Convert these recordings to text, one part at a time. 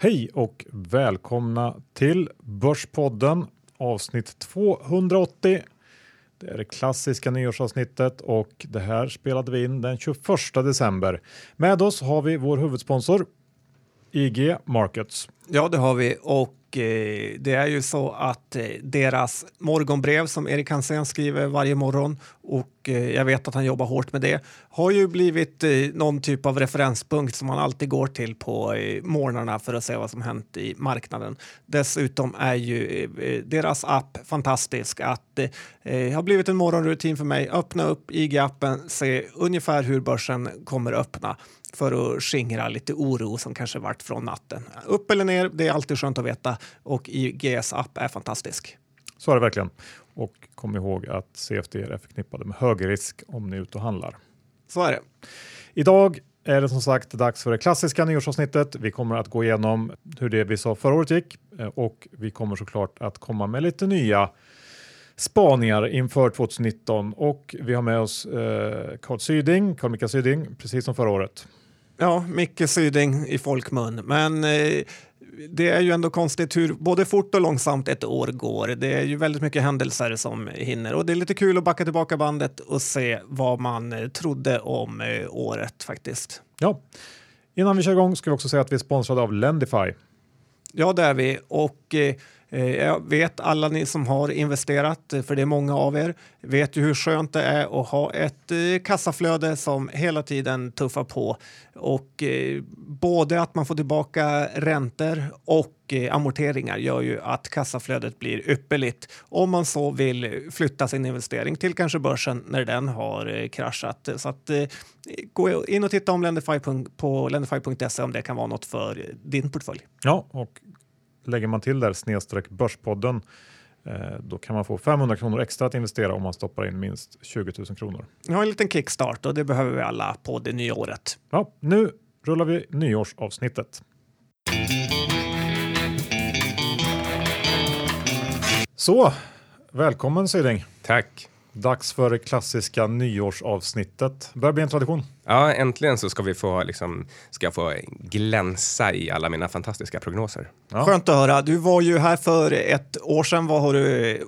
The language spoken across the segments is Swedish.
Hej och välkomna till Börspodden avsnitt 280. Det är det klassiska nyårsavsnittet och det här spelade vi in den 21 december. Med oss har vi vår huvudsponsor IG Markets. Ja, det har vi och eh, det är ju så att eh, deras morgonbrev som Erik Hansén skriver varje morgon och eh, jag vet att han jobbar hårt med det har ju blivit eh, någon typ av referenspunkt som man alltid går till på eh, morgnarna för att se vad som hänt i marknaden. Dessutom är ju eh, eh, deras app fantastisk att det har blivit en morgonrutin för mig. Öppna upp IG-appen, se ungefär hur börsen kommer öppna för att skingra lite oro som kanske varit från natten. Upp eller ner, det är alltid skönt att veta och IGS app är fantastisk. Så är det verkligen. Och kom ihåg att CFD är förknippade med hög risk om ni är ute och handlar. Så är det. Idag är det som sagt dags för det klassiska nyårsavsnittet. Vi kommer att gå igenom hur det vi sa förra året gick eh, och vi kommer såklart att komma med lite nya spaningar inför 2019 och vi har med oss eh, Carl Syding, Carl Mikael Syding, precis som förra året. Ja, Micke Syding i folkmun. Men eh, det är ju ändå konstigt hur både fort och långsamt ett år går. Det är ju väldigt mycket händelser som hinner och det är lite kul att backa tillbaka bandet och se vad man eh, trodde om eh, året faktiskt. Ja, innan vi kör igång ska vi också säga att vi är sponsrade av Lendify. Ja, det är vi och eh, Eh, jag vet alla ni som har investerat, eh, för det är många av er, vet ju hur skönt det är att ha ett eh, kassaflöde som hela tiden tuffar på. Och både att man får tillbaka räntor och amorteringar gör ju att kassaflödet blir ypperligt om man så vill flytta sin investering till kanske börsen när den har kraschat. Så att gå in och titta om Lendify på lendify.se om det kan vara något för din portfölj. Ja, och lägger man till där snedstreck Börspodden eh, då kan man få 500 kronor extra att investera om man stoppar in minst 20 000 kronor. Har en liten kickstart och det behöver vi alla på det nya året. Ja, nu rullar vi nyårsavsnittet. Så, välkommen Syding. Tack. Dags för det klassiska nyårsavsnittet. Börjar bli en tradition. Ja, äntligen så ska vi få, liksom, ska jag få glänsa i alla mina fantastiska prognoser. Ja. Skönt att höra. Du var ju här för ett år sedan. Vad har du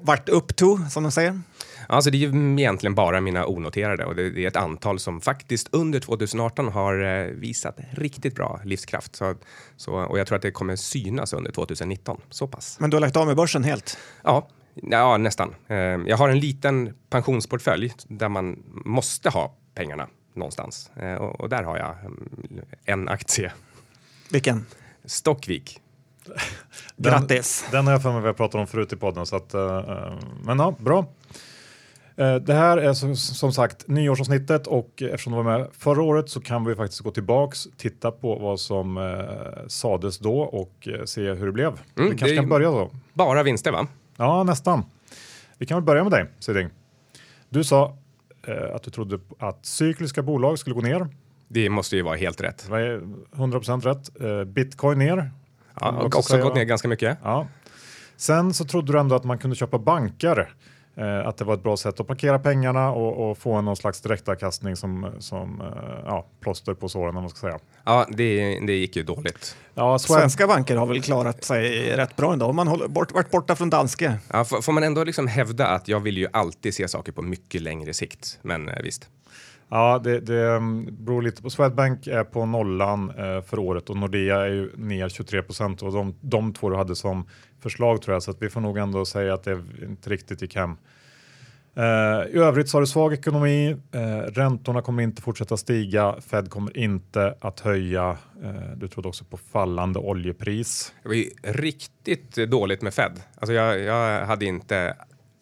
varit upp to, som de säger? Alltså det är ju egentligen bara mina onoterade och det är ett antal som faktiskt under 2018 har eh, visat riktigt bra livskraft. Så, så, och jag tror att det kommer synas under 2019, så pass. Men du har lagt av med börsen helt? Ja, Ja, nästan. Eh, jag har en liten pensionsportfölj där man måste ha pengarna någonstans eh, och där har jag mm, en aktie. Vilken? Stockvik. Grattis! Den har jag för mig vi har pratat om förut i podden så att, uh, men ja, bra. Uh, det här är som, sagt nyårsavsnittet och eftersom du var med förra året så kan vi faktiskt gå tillbaks, titta på vad som sades då och se hur det blev. Mm, vi kanske kan börja då. Bara vinster va? Ja, nästan. Vi kan väl börja med dig, Siding. Du sa eh, att du trodde att cykliska bolag skulle gå ner. Det måste ju vara helt rätt. Det var 100% rätt. Eh, Bitcoin ner. Ja, och också, också gått ner ganska mycket. Ja. Sen så trodde du ändå att man kunde köpa banker Eh, att det var ett bra sätt att parkera pengarna och, och få någon slags direktavkastning som, som eh, ja, plåster på såren om man ska säga. Ja, det, det gick ju dåligt. Ja, Svenska banker har väl klarat sig rätt bra ändå. Man har bort, varit borta från danske. Ja, får, får man ändå liksom hävda att jag vill ju alltid se saker på mycket längre sikt. Men eh, visst. Ja, det, det mm, beror lite på. Swedbank är på nollan eh, för året och Nordea är ju ner 23 procent och de, de två du hade som förslag tror jag, så att vi får nog ändå säga att det inte riktigt gick hem. Eh, I övrigt så har du svag ekonomi, eh, räntorna kommer inte fortsätta stiga, Fed kommer inte att höja. Eh, du trodde också på fallande oljepris. Det var ju riktigt dåligt med Fed. Alltså jag, jag hade inte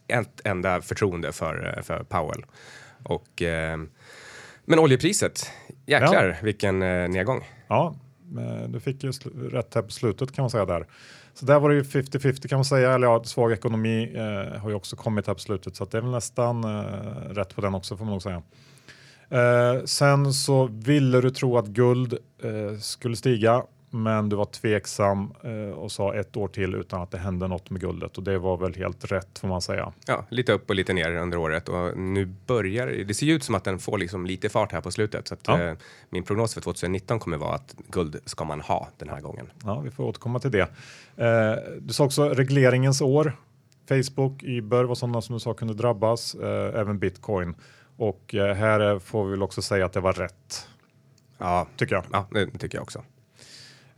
ett enda förtroende för, för Powell. Och, men oljepriset, jäklar ja. vilken nedgång. Ja, du fick ju rätt här på slutet kan man säga där. Så där var det ju 50-50 kan man säga, eller ja, svag ekonomi eh, har ju också kommit här på slutet så det är väl nästan eh, rätt på den också får man nog säga. Eh, sen så ville du tro att guld eh, skulle stiga. Men du var tveksam eh, och sa ett år till utan att det hände något med guldet och det var väl helt rätt får man säga. Ja, lite upp och lite ner under året och nu börjar det ser ut som att den får liksom lite fart här på slutet. Så att, Ja. eh, min prognos för 2019 kommer vara att guld ska man ha den här gången. Ja, vi får återkomma till det. Eh, du sa också regleringens år. Facebook, Uber var sådana som du sa kunde drabbas, eh, även bitcoin. Och eh, här eh, får vi väl också säga att det var rätt, Ja, tycker jag. ja det tycker jag också.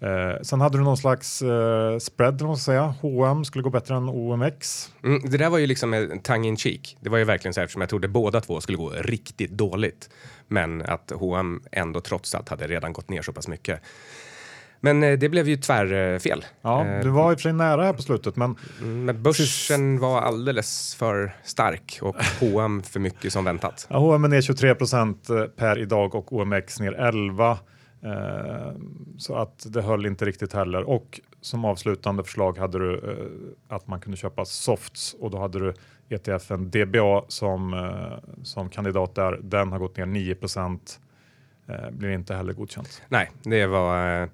Eh, sen hade du någon slags eh, spread, eller vad man ska säga. H&M skulle gå bättre än OMX. Mm, det där var ju liksom en tongue in cheek. Det var ju verkligen så här eftersom jag trodde båda två skulle gå riktigt dåligt. Men att H&M ändå trots allt hade redan gått ner så pass mycket. Men eh, det blev ju tvärfel. Ja, Eh, du var i och för sig nära här på slutet, men Mm, Men börsen var alldeles för stark och H&M för mycket som väntat. ja, H&M är ner 23 procent eh, per idag och OMX ner 11. Eh, så att det höll inte riktigt heller. Och som avslutande förslag hade du eh, att man kunde köpa softs och då hade du ETFen DBA som, eh, som kandidat där. Den har gått ner 9 procent. Eh, blir inte heller godkänt. Nej, det var eh,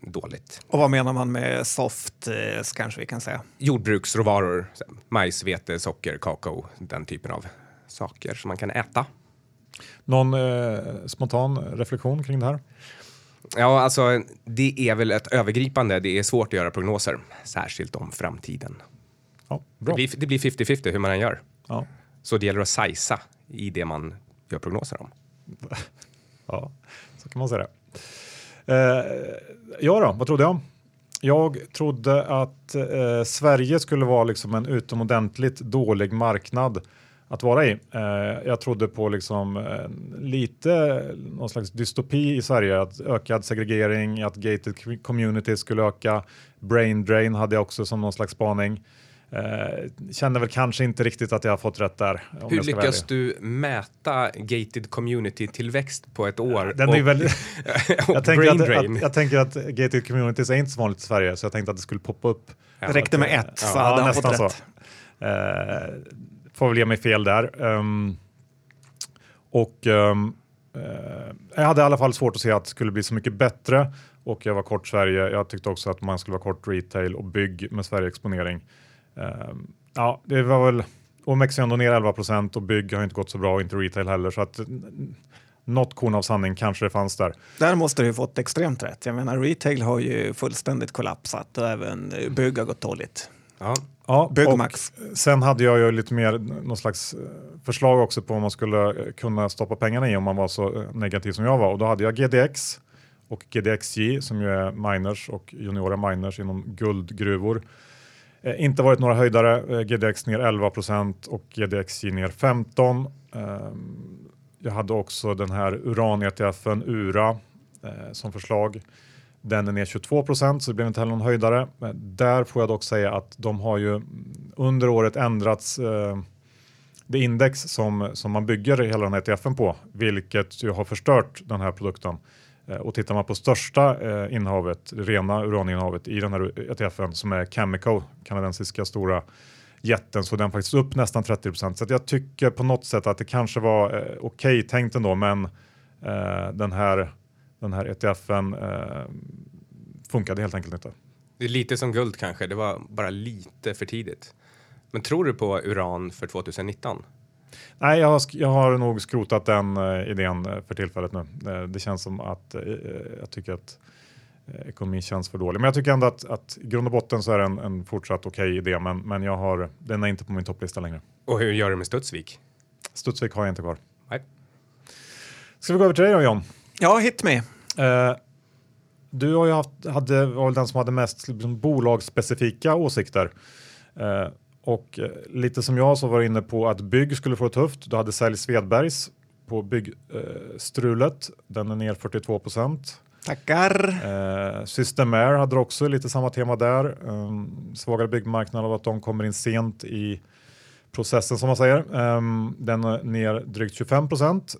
dåligt. Och vad menar man med soft, eh, kanske vi kan säga? Jordbruksråvaror, majs, vete, socker, kakao, den typen av saker som man kan äta. Någon eh, spontan reflektion kring det här? Ja, alltså det är väl ett övergripande. Det är svårt att göra prognoser, särskilt om framtiden. Ja, Det bra. blir, det blir 50-50 hur man än gör. Ja. Så det gäller att sajsa i det man gör prognoser om. Ja, så kan man säga det. Eh, ja då, vad trodde jag? Jag trodde att eh, Sverige skulle vara liksom en utomordentligt dålig marknad att vara i. Eh, jag trodde på liksom eh, lite någon slags dystopi i Sverige, att ökad segregering, att gated community skulle öka. Brain drain hade jag också som någon slags spaning. Eh, kände väl kanske inte riktigt att jag har fått rätt där. om Hur jag ska vara lyckas du mäta gated community-tillväxt på ett år? Den är och, väldigt, och jag, tänker brain att, drain? att, jag tänker att gated communities är inte så vanligt i Sverige så jag tänkte att det skulle poppa upp. Ja, Det räckte med ett så Ja, hade han fått nästan rätt. så. Eh, får väl ge mig fel där. Um, och um, uh, jag hade i alla fall svårt att se att det skulle bli så mycket bättre och jag var kort Sverige. Jag tyckte också att man skulle vara kort retail och bygg med Sverige-exponering. Ehm, ja, det var väl OMX är ändå ner 11 procent och bygg har inte gått så bra och inte retail heller så att något korn av sanning kanske det fanns där. Där måste du ju fått extremt rätt. Jag menar, retail har ju fullständigt kollapsat och även eh, bygg har gått dåligt. Ja. Ja, Byggmax. sen hade jag ju lite mer någon slags eh, förslag också på vad man skulle eh, kunna stoppa pengarna i om man var så eh, negativ som jag var. Och då hade jag GDX och GDXJ som ju är miners och juniora miners inom guldgruvor. Eh, inte varit några höjdare. Eh, GDX ner 11% och GDXJ ner 15. Ehm, jag hade också den här uran-ETFen URA eh, som förslag. Den är ner 22 procent så det blev inte heller någon höjdare. Men där får jag dock säga att de har ju under året ändrats eh, det index som, som man bygger hela den här ETFen på, vilket ju har förstört den här produkten. Eh, och tittar man på största eh, innehavet, det rena uraninnehavet i den här ETFen som är Cameco, kanadensiska stora jätten, så är den faktiskt upp nästan 30 procent. Så att jag tycker på något sätt att det kanske var eh, okej tänkt ändå, men eh, den här den här ETFen eh, funkade helt enkelt inte. Det är lite som guld kanske, det var bara lite för tidigt. Men tror du på uran för 2019? Nej, jag har, jag har nog skrotat den eh, idén eh, för tillfället nu. Eh, det känns som att eh, jag tycker att eh, ekonomin känns för dålig. Men jag tycker ändå att, att grund och botten så är det en, en fortsatt okej idé, men, men jag har, den är inte på min topplista längre. Och hur gör du med Studsvik? Studsvik har jag inte kvar. Nej. Ska vi gå över till dig då John? Ja, hit me. Eh, du har ju haft, hade, var väl den som hade mest liksom, bolagsspecifika åsikter. Eh, och eh, lite som jag så var inne på att bygg skulle få det tufft. Du hade Sälj Svedbergs på byggstrulet. Den är ner 42 procent. Tackar. Eh, Systemair hade också lite samma tema där. Um, svagare byggmarknad och att de kommer in sent i processen som man säger. Um, den är ner drygt 25 procent.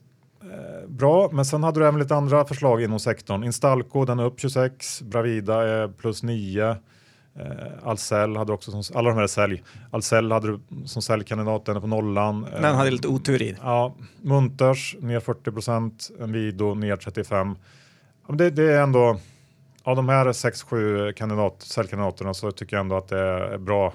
Eh, bra, men sen hade du även lite andra förslag inom sektorn. Instalco, den är upp 26. Bravida är plus 9. Eh, Ahlsell hade också, som, alla de här är sälj. Ahlsell hade du som säljkandidat, den är på nollan. Eh, Den hade lite otur i. Ja, Munters ner 40 procent, Envido ner 35. Ja, det, det är ändå av de här 6-7 kandidat, säljkandidaterna så tycker jag ändå att det är bra.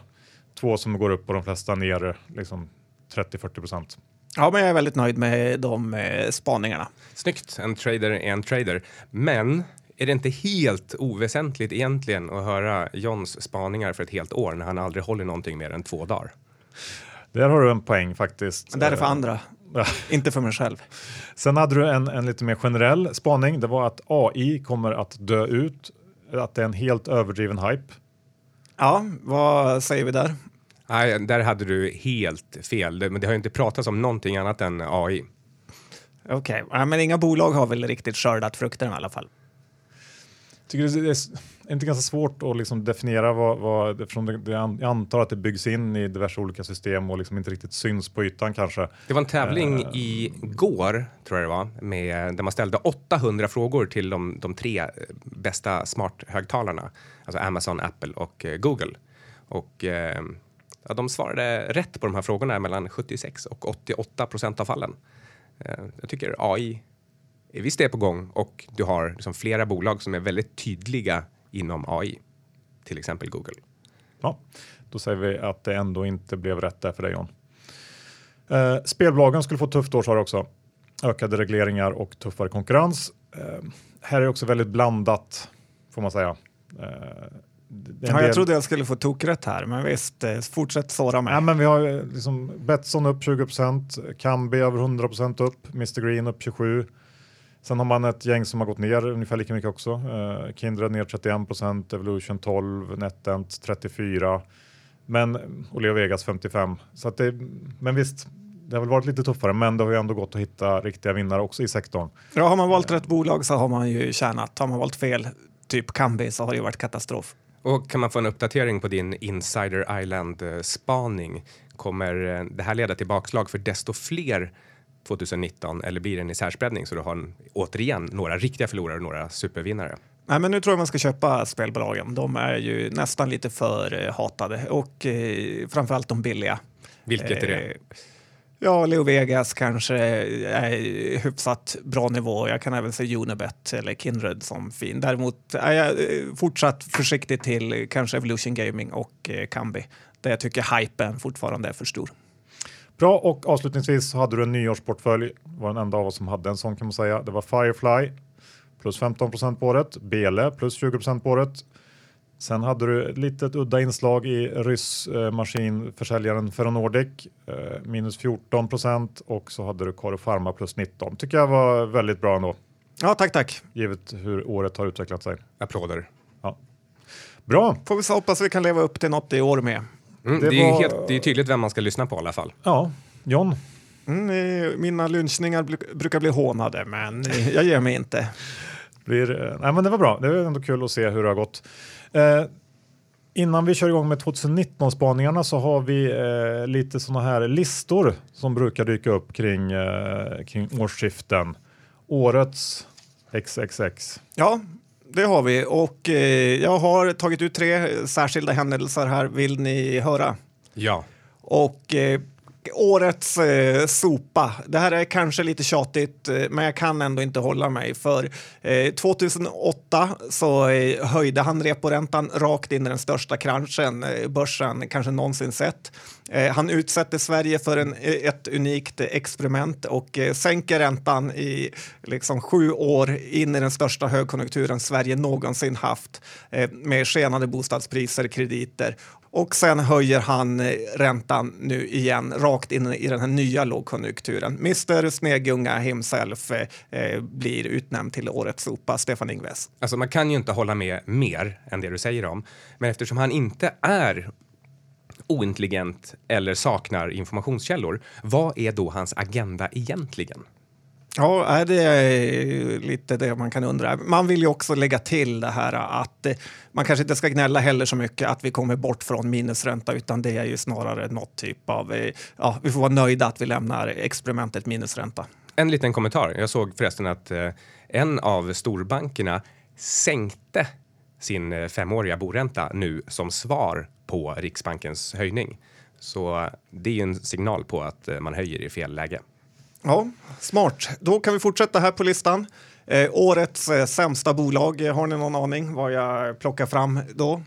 Två som går upp och de flesta ner liksom 30-40 procent. Ja, men jag är väldigt nöjd med de eh, spaningarna. Snyggt, en trader är en trader. Men är det inte helt oväsentligt egentligen att höra Johns spaningar för ett helt år när han aldrig håller någonting mer än två dagar? Där har du en poäng faktiskt. Men det är för andra, inte för mig själv. Sen hade du en, en lite mer generell spaning. Det var att AI kommer att dö ut. Att det är en helt överdriven hype. Ja, vad säger vi där? Nej, där hade du helt fel. Men det har ju inte pratats om någonting annat än AI. Okej, okay. men inga bolag har väl riktigt skördat frukterna i alla fall. Tycker det är inte ganska svårt att liksom definiera vad, vad eftersom det, jag antar att det byggs in i diverse olika system och liksom inte riktigt syns på ytan kanske. Det var en tävling uh, igår, tror jag det var, med, där man ställde 800 frågor till de, de tre bästa smart-högtalarna, alltså Amazon, Apple och uh, Google. Och uh, ja, de svarade rätt på de här frågorna mellan 76 och 88 procent av fallen. Eh, jag tycker AI visst är på gång och du har liksom flera bolag som är väldigt tydliga inom AI, till exempel Google. Ja, då säger vi att det ändå inte blev rätt där för dig John. Eh, spelbolagen skulle få tufft år sa du också. Ökade regleringar och tuffare konkurrens. Eh, här är också väldigt blandat får man säga. Eh, ja, jag trodde jag skulle få tokrätt här, men visst, eh, fortsätt såra mig. Ja, men vi har liksom Betsson upp 20% Kambi över 100% upp, Mr Green upp 27 Sen har man ett gäng som har gått ner ungefär lika mycket också. Uh, Kindred ner 31% Evolution 12, NetEnt 34, men och Leo Vegas 55. Så att det, men visst, det har väl varit lite tuffare, men det har ju ändå gått att hitta riktiga vinnare också i sektorn. Ja, har man valt rätt bolag så har man ju tjänat. Har man valt fel, typ Kambi, så har det ju varit katastrof. Och kan man få en uppdatering på din Insider Island spaning? Kommer eh, det här leda till bakslag för desto fler 2019 eller blir det en isärspreadning så du har en, återigen några riktiga förlorare och några supervinnare? Nej, men nu tror jag man ska köpa spelbolagen. De är ju nästan lite för eh, hatade och eh, framförallt de billiga. Vilket är det? Ja, Leo Vegas kanske är hyfsat bra nivå. Jag kan även se Unibet eller Kindred som fin. Däremot är jag eh, fortsatt försiktig till kanske Evolution Gaming och eh, Kambi där jag tycker hypen fortfarande är för stor. Bra och avslutningsvis hade du en nyårsportfölj. var den enda av oss som hade en sån kan man säga. Det var Firefly plus 15% på året, Bele plus 20% på året. Sen hade du ett litet udda inslag i ryssmaskinförsäljaren Ferronordic eh, minus 14% och så hade du Karo Pharma plus 19. Tycker jag var väldigt bra ändå. Ja, tack, tack. Givet hur året har utvecklat sig. Applåder. Ja. Bra. Får vi hoppas vi kan leva upp till något i år med. Mm, det, det, är var... helt, det är tydligt vem man ska lyssna på i alla fall. Ja, John? Mm, mina lynchningar brukar bli hånade, men jag ger mig inte. Blir, eh, nej, men det var bra. Det är ändå kul att se hur det har gått. Eh, innan vi kör igång med 2019-spaningarna så har vi eh, lite sådana här listor som brukar dyka upp kring, eh, kring årsskiften. Årets XXX. Ja, det har vi och eh, jag har tagit ut tre särskilda händelser här. Vill ni höra? Ja. Och eh, årets eh, sopa. Det här är kanske lite tjatigt, eh, men jag kan ändå inte hålla mig. För eh, 2008 så eh, höjde han reporäntan rakt in i den största kraschen eh, börsen kanske någonsin sett. Eh, han utsätter Sverige för en, eh, ett unikt experiment och eh, sänker räntan i liksom, sju år in i den största högkonjunkturen Sverige någonsin haft eh, med skenande bostadspriser, krediter och sen höjer han eh, räntan nu igen rakt in i den här nya lågkonjunkturen. Mr Snegunga himself eh, eh, blir utnämnd till årets sopa, Stefan Ingves. Alltså man kan ju inte hålla med mer än det du säger om, men eftersom han inte är ointelligent eller saknar informationskällor, vad är då hans agenda egentligen? Ja, äh, det är lite det man kan undra. Man vill ju också lägga till det här att eh, man kanske inte ska gnälla heller så mycket att vi kommer bort från minusränta utan det är ju snarare något typ av, eh, ja, vi får vara nöjda att vi lämnar experimentet minusränta. En liten kommentar. Jag såg förresten att eh, en av storbankerna sänkte sin femåriga boränta nu som svar på Riksbankens höjning. Så det är en signal på att man höjer i fel läge. Ja, smart. Då kan vi fortsätta här på listan. Eh, årets eh, sämsta bolag, eh, har ni någon aning vad jag plockar fram då?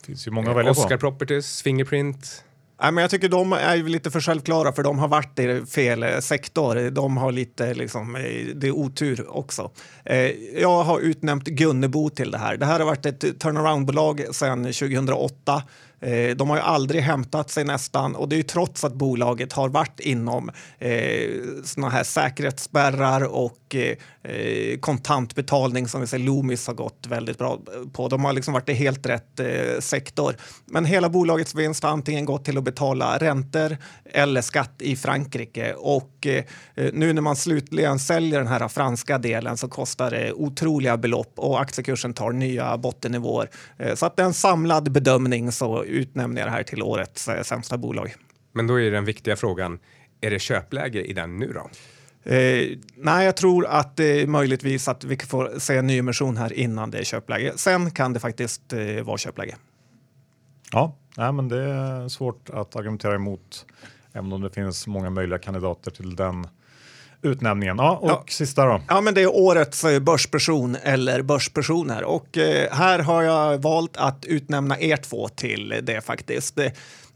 Det finns ju många att välja på. Oscar Properties, Fingerprint. Nej, men jag tycker de är ju lite för självklara för de har varit i fel eh, sektor. De har lite liksom, eh, det är otur också. Eh, jag har utnämnt Gunnebo till det här. Det här har varit ett turnaround-bolag sedan 2008. Eh, de har ju aldrig hämtat sig nästan och det är ju trots att bolaget har varit inom eh, såna här säkerhetsspärrar och eh, eh, kontantbetalning som vi säger Loomis har gått väldigt bra på. De har liksom varit i helt rätt eh, sektor. Men hela bolagets vinst har antingen gått till att betala räntor eller skatt i Frankrike och eh, nu när man slutligen säljer den här franska delen så kostar det otroliga belopp och aktiekursen tar nya bottennivåer. Eh, så att det är en samlad bedömning så utnämner jag det här till årets eh, sämsta bolag. Men då är den viktiga frågan, är det köpläge i den nu då? Eh, nej, jag tror att det är möjligtvis att vi får se en nyemission här innan det är köpläge. Sen kan det faktiskt eh, vara köpläge. Ja, nej, men det är svårt att argumentera emot, även om det finns många möjliga kandidater till den utnämningen. Ja, och Ja. sista då. Ja, men det är årets börsperson eller börspersoner och eh, här har jag valt att utnämna er två till det faktiskt. Eh,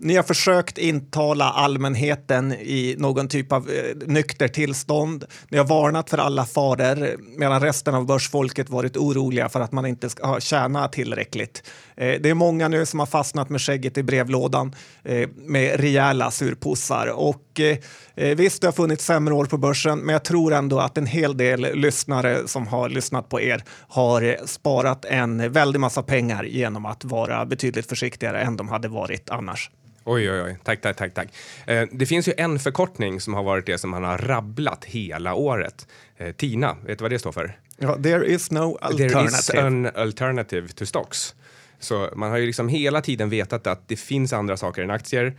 Ni har försökt intala allmänheten i någon typ av eh, nykter tillstånd. Ni har varnat för alla faror medan resten av börsfolket varit oroliga för att man inte ska tjäna tillräckligt. Eh, det är många nu som har fastnat med skägget i brevlådan eh, med rejäla surpussar och eh, visst, det har funnits sämre år på börsen, men jag tror ändå att en hel del lyssnare som har lyssnat på er har sparat en väldig massa pengar genom att vara betydligt försiktigare än de hade varit annars. Oj, oj, oj. Tack, tack, tack. tack. Eh, det finns ju en förkortning som har varit det som han har rabblat hela året. Eh, TINA, vet du vad det står för? Ja, there is no There is alternative. an alternative to stocks. Så man har ju liksom hela tiden vetat att det finns andra saker än aktier.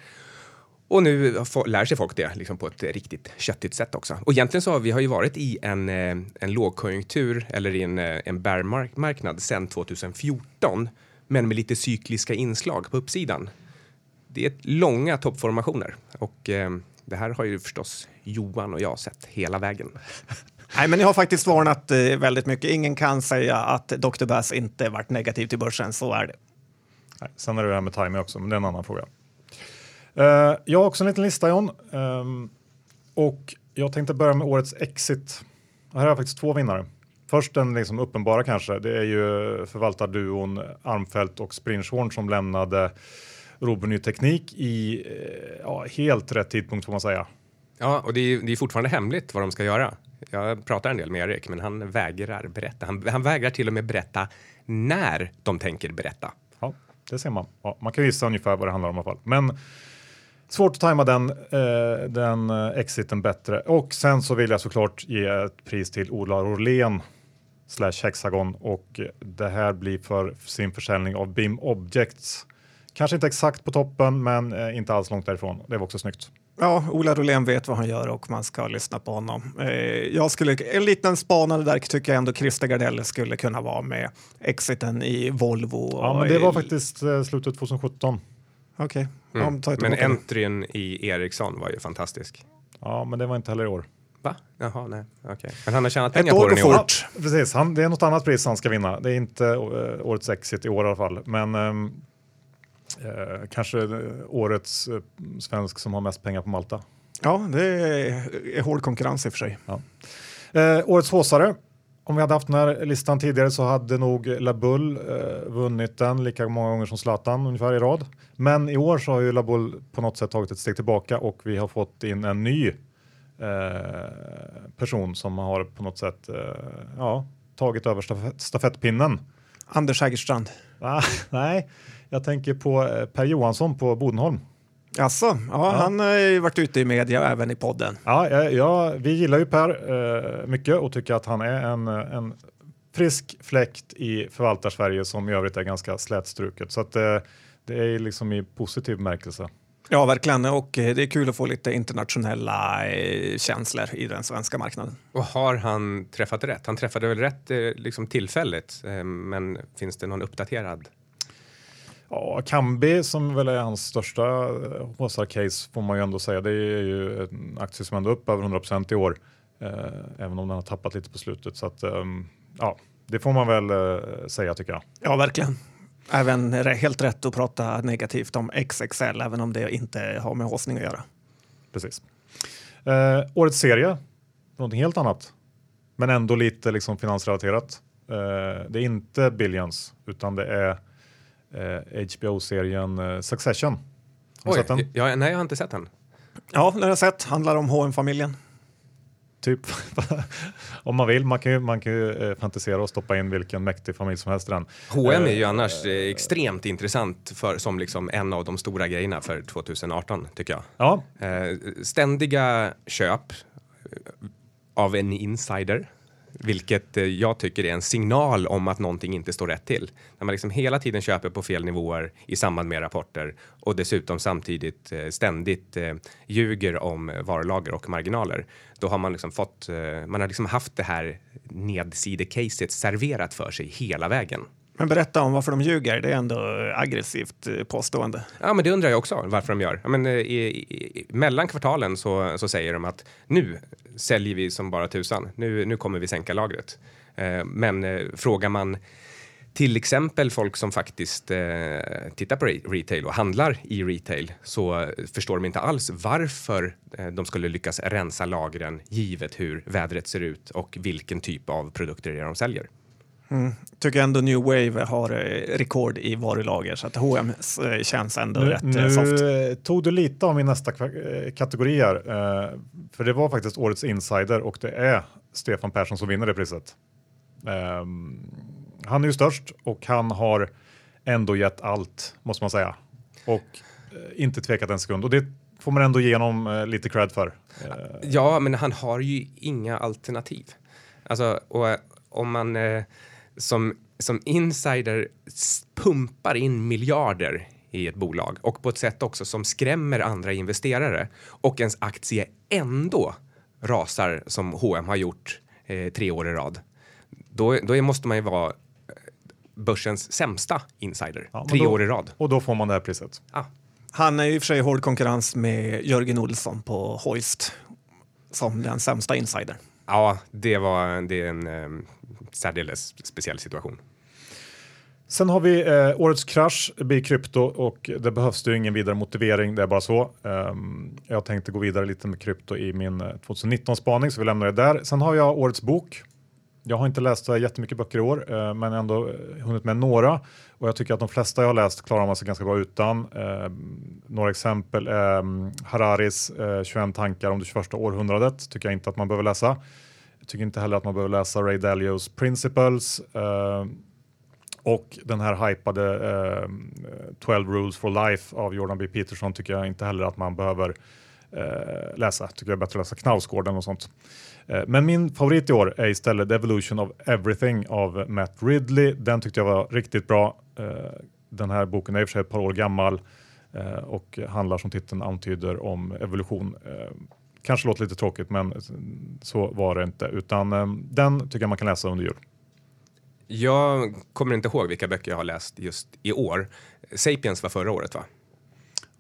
Och nu lär sig folk det liksom på ett riktigt köttigt sätt också. Och egentligen så har vi har ju varit i en, eh, en lågkonjunktur eller i en, eh, en bear-marknad sedan 2014, men med lite cykliska inslag på uppsidan. Det är långa toppformationer och eh, det här har ju förstås Johan och jag sett hela vägen. Nej, men ni har faktiskt varnat eh, väldigt mycket. Ingen kan säga att Dr. Bass inte varit negativ till börsen. Så är det. Nej, sen är det det här med timing också, men det är en annan fråga. Eh, jag har också en liten lista John. Ehm, och jag tänkte börja med årets exit. Här har jag faktiskt två vinnare. Först den liksom uppenbara kanske. Det är ju förvaltarduon Armfelt och Sprinchhorn som lämnade Robur Ny Teknik i eh, ja, helt rätt tidpunkt får man säga. Ja, och det är, det är fortfarande hemligt vad de ska göra. Jag pratar en del med Erik, men han vägrar berätta. Han, han vägrar till och med berätta när de tänker berätta. Ja, det ser man. Ja, man kan gissa ungefär vad det handlar om i alla fall. Men svårt att tajma den, eh, den eh, exiten bättre. Och sen så vill jag såklart ge ett pris till Ola Orlén slash Hexagon och det här blir för sin försäljning av BIM Objects. Kanske inte exakt på toppen, men eh, inte alls långt därifrån. Det var också snyggt. Ja, Ola Rolén vet vad han gör och man ska lyssna på honom. Eh, jag skulle, en liten spanare där tycker jag ändå Christer Gardell skulle kunna vara med exiten i Volvo. Ja, men det var i- faktiskt eh, slutet 2017. Okej, Mm. ja, ta ett Men entryn i Ericsson var ju fantastisk. Ja, men det var inte heller i år. Va? Jaha, nej, okej. Men han har tjänat pengar på den i år. fort. Ja, precis, han, det är något annat pris han ska vinna. Det är inte eh, årets exit i år i alla fall. Men eh, kanske eh, årets eh, svensk som har mest pengar på Malta. Ja, det är, är hård konkurrens i och för sig. Eh, årets håsare. Om vi hade haft den här listan tidigare så hade nog Labull eh, vunnit den lika många gånger som Zlatan ungefär i rad. Men i år så har ju Labull på något sätt tagit ett steg tillbaka och vi har fått in en ny eh, person som har på något sätt eh, ja, tagit över stafett, stafettpinnen. Anders Hägerstrand. Ah, nej, jag tänker på eh, Per Johansson på Bodenholm. Alltså, ja, Ja. han har ju varit ute i media och även i podden. Ja, ja, vi gillar ju Per eh, mycket och tycker att han är en, en frisk fläkt i förvaltar-Sverige som i övrigt är ganska slätstruket. Så att, eh, det är liksom i positiv bemärkelse. Ja, verkligen. Och eh, det är kul att få lite internationella eh, känslor i den svenska marknaden. Och har han träffat rätt? Han träffade väl rätt eh, liksom tillfälligt, eh, men finns det någon uppdaterad? Ja, Kambi som väl är hans största HSR-case får man ju ändå säga. Det är ju en aktie som ändå är upp över 100 i år. även om den har tappat lite på slutet. Så att, ehm, ja, det får man väl säga tycker jag. Ja, verkligen. Även helt rätt att prata negativt om XXL, även om det inte har med haussning att göra. Precis. Eh, årets serie, någonting helt annat, men ändå lite liksom finansrelaterat. Eh, det är inte Billions, utan det är eh, HBO-serien eh, Succession. Har du sett den? Ja, nej, jag har inte sett den. Ja, den har jag sett. Handlar om hm familjen Typ, om man vill. Man kan ju, man kan ju eh, fantisera och stoppa in vilken mäktig familj som helst i den. H&M är ju annars eh, extremt intressant för, som liksom en av de stora grejerna för 2018 tycker jag. Ja. Eh, ständiga köp av en insider vilket eh, jag tycker är en signal om att någonting inte står rätt till. När man liksom hela tiden köper på fel nivåer i samband med rapporter och dessutom samtidigt eh, ständigt eh, ljuger om varulager och marginaler. Då har man liksom fått, man har liksom haft det här nedsidecaset serverat för sig hela vägen. Men berätta om varför de ljuger. Det är ändå aggressivt eh, påstående. Ja, men det undrar jag också varför de gör. Ja, men, eh, i, i, mellan kvartalen så, så säger de att nu säljer vi som bara tusan. Nu, nu kommer vi sänka lagret. Eh, men eh, frågar man till exempel folk som faktiskt eh, tittar på retail och handlar i retail så förstår de inte alls varför eh, de skulle lyckas rensa lagren givet hur vädret ser ut och vilken typ av produkter det är de säljer. Mm. Tycker ändå New Wave har eh, rekord i varulager så att H&M känns ändå nu, rätt nu soft. Nu tog du lite av min nästa kategori här. För det var faktiskt årets insider och det är Stefan Persson som vinner det priset. Han är ju störst och han har ändå gett allt måste man säga. Och inte tvekat en sekund och det får man ändå ge honom lite cred för. Ja, men han har ju inga alternativ. Alltså, och om man som, som insider pumpar in miljarder i ett bolag och på ett sätt också som skrämmer andra investerare och ens aktie ändå rasar som H&M har gjort eh, tre år i rad. Då, då måste man ju vara eh, börsens sämsta insider ja, tre då, år i rad. Och då får man det här priset. Ah. Han är i och för sig i hård konkurrens med Jörgen Olsson på Hoist som den sämsta insidern. Ja, det var det är en um, särdeles speciell situation. Sen har vi eh, årets krasch blir krypto och det behövs ju ingen vidare motivering. Det är bara så. Um, jag tänkte gå vidare lite med krypto i min eh, 2019 spaning så vi lämnar det där. Sen har jag årets bok. Jag har inte läst jättemycket böcker i år, eh, men ändå eh, hunnit med några och jag tycker att de flesta jag har läst klarar man sig ganska bra utan. Ehm, några exempel är Hararis 21 tankar om det 21 århundradet tycker jag inte att man behöver läsa. Tycker inte heller att man behöver läsa Ray Dalios Principles eh, och den här hypade eh, 12 Rules for Life av Jordan B. Peterson tycker jag inte heller att man behöver eh, läsa. Tycker jag är bättre att läsa Knausgården och sånt. Eh, men min favorit i år är istället The Evolution of Everything av Matt Ridley. Den tyckte jag var riktigt bra. Eh, den här boken är i och för sig ett par år gammal eh, och handlar som titeln antyder om evolution Kanske låter lite tråkigt, men så var det inte, utan eh, den tycker jag man kan läsa under jul. Jag kommer inte ihåg vilka böcker jag har läst just i år. Sapiens var förra året, va?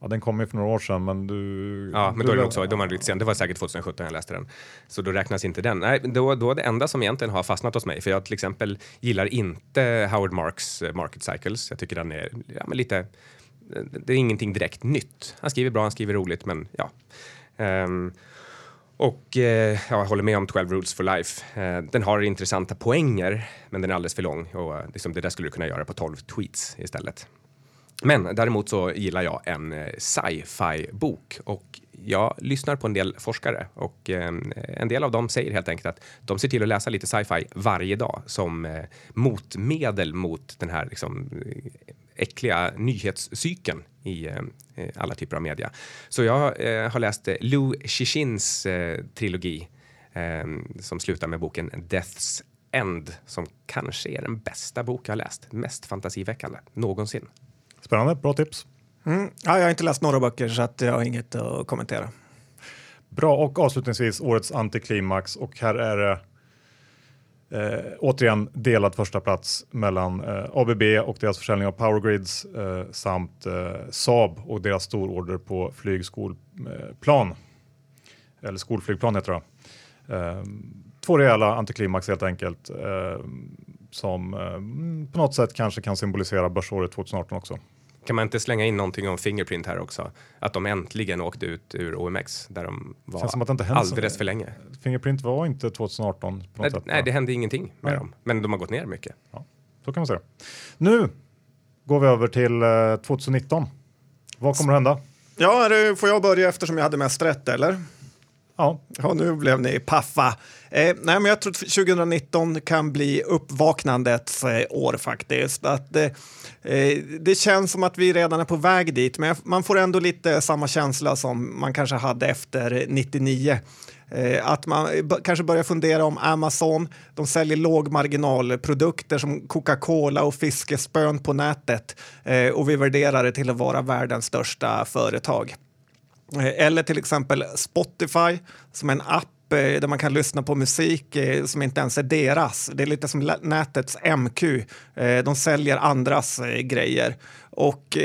Ja, den kom ju för några år sedan, men du... Ja, men då är det också, de var lite sen. Det var säkert 2017 jag läste den. Så då räknas inte den. Nej, då, då det enda som egentligen har fastnat hos mig, för jag till exempel gillar inte Howard Marks eh, Market Cycles. Jag tycker den är ja, men lite... Det är ingenting direkt nytt. Han skriver bra, han skriver roligt, men ja. Um, och eh, jag håller med om 12 Rules for Life. Eh, den har intressanta poänger, men den är alldeles för lång och eh, liksom, det där skulle du kunna göra på 12 tweets istället. Men däremot så gillar jag en eh, sci-fi bok och jag lyssnar på en del forskare och eh, en del av dem säger helt enkelt att de ser till att läsa lite sci-fi varje dag som eh, motmedel mot den här liksom, äckliga nyhetscykeln i eh, alla typer av media. Så jag eh, har läst eh, Lou Cixins eh, trilogi eh, som slutar med boken Death's End som kanske är den bästa bok jag har läst. Mest fantasiväckande någonsin. Spännande, bra tips. Mm. Ja, jag har inte läst några böcker så att jag har inget att kommentera. Bra och avslutningsvis årets antiklimax och här är det Eh, återigen delad första plats mellan eh, ABB och deras försäljning av powergrids eh, samt eh, Saab och deras stororder på flygskolplan. Eh, Eller skolflygplan heter det. Eh, två rejäla antiklimax helt enkelt eh, som eh, på något sätt kanske kan symbolisera börsåret 2018 också. Kan man inte slänga in någonting om Fingerprint här också? Att de äntligen åkte ut ur OMX där de var som att det inte alldeles för länge. Fingerprint var inte 2018 på något nej, sätt. Nej, det hände ingenting med nej. dem, men de har gått ner mycket. Ja, så kan man säga. Nu går vi över till 2019. Eh, Vad kommer att hända? Ja, får jag börja eftersom jag hade mest rätt, eller? Ja. ja, nu blev ni paffa. Eh, nej, men jag tror att 2019 kan bli uppvaknandets eh, år faktiskt. Att, eh, eh, det känns som att vi redan är på väg dit, men man får ändå lite samma känsla som man kanske hade efter 99. Eh, att man kanske börjar fundera om Amazon, de säljer lågmarginalprodukter som Coca-Cola och fiskespön på nätet eh, och vi värderar det till att vara världens största företag. Eh, eller till exempel Spotify som är en app eh, där man kan lyssna på musik eh, som inte ens är deras. Det är lite som nätets MQ. De säljer andras grejer. Och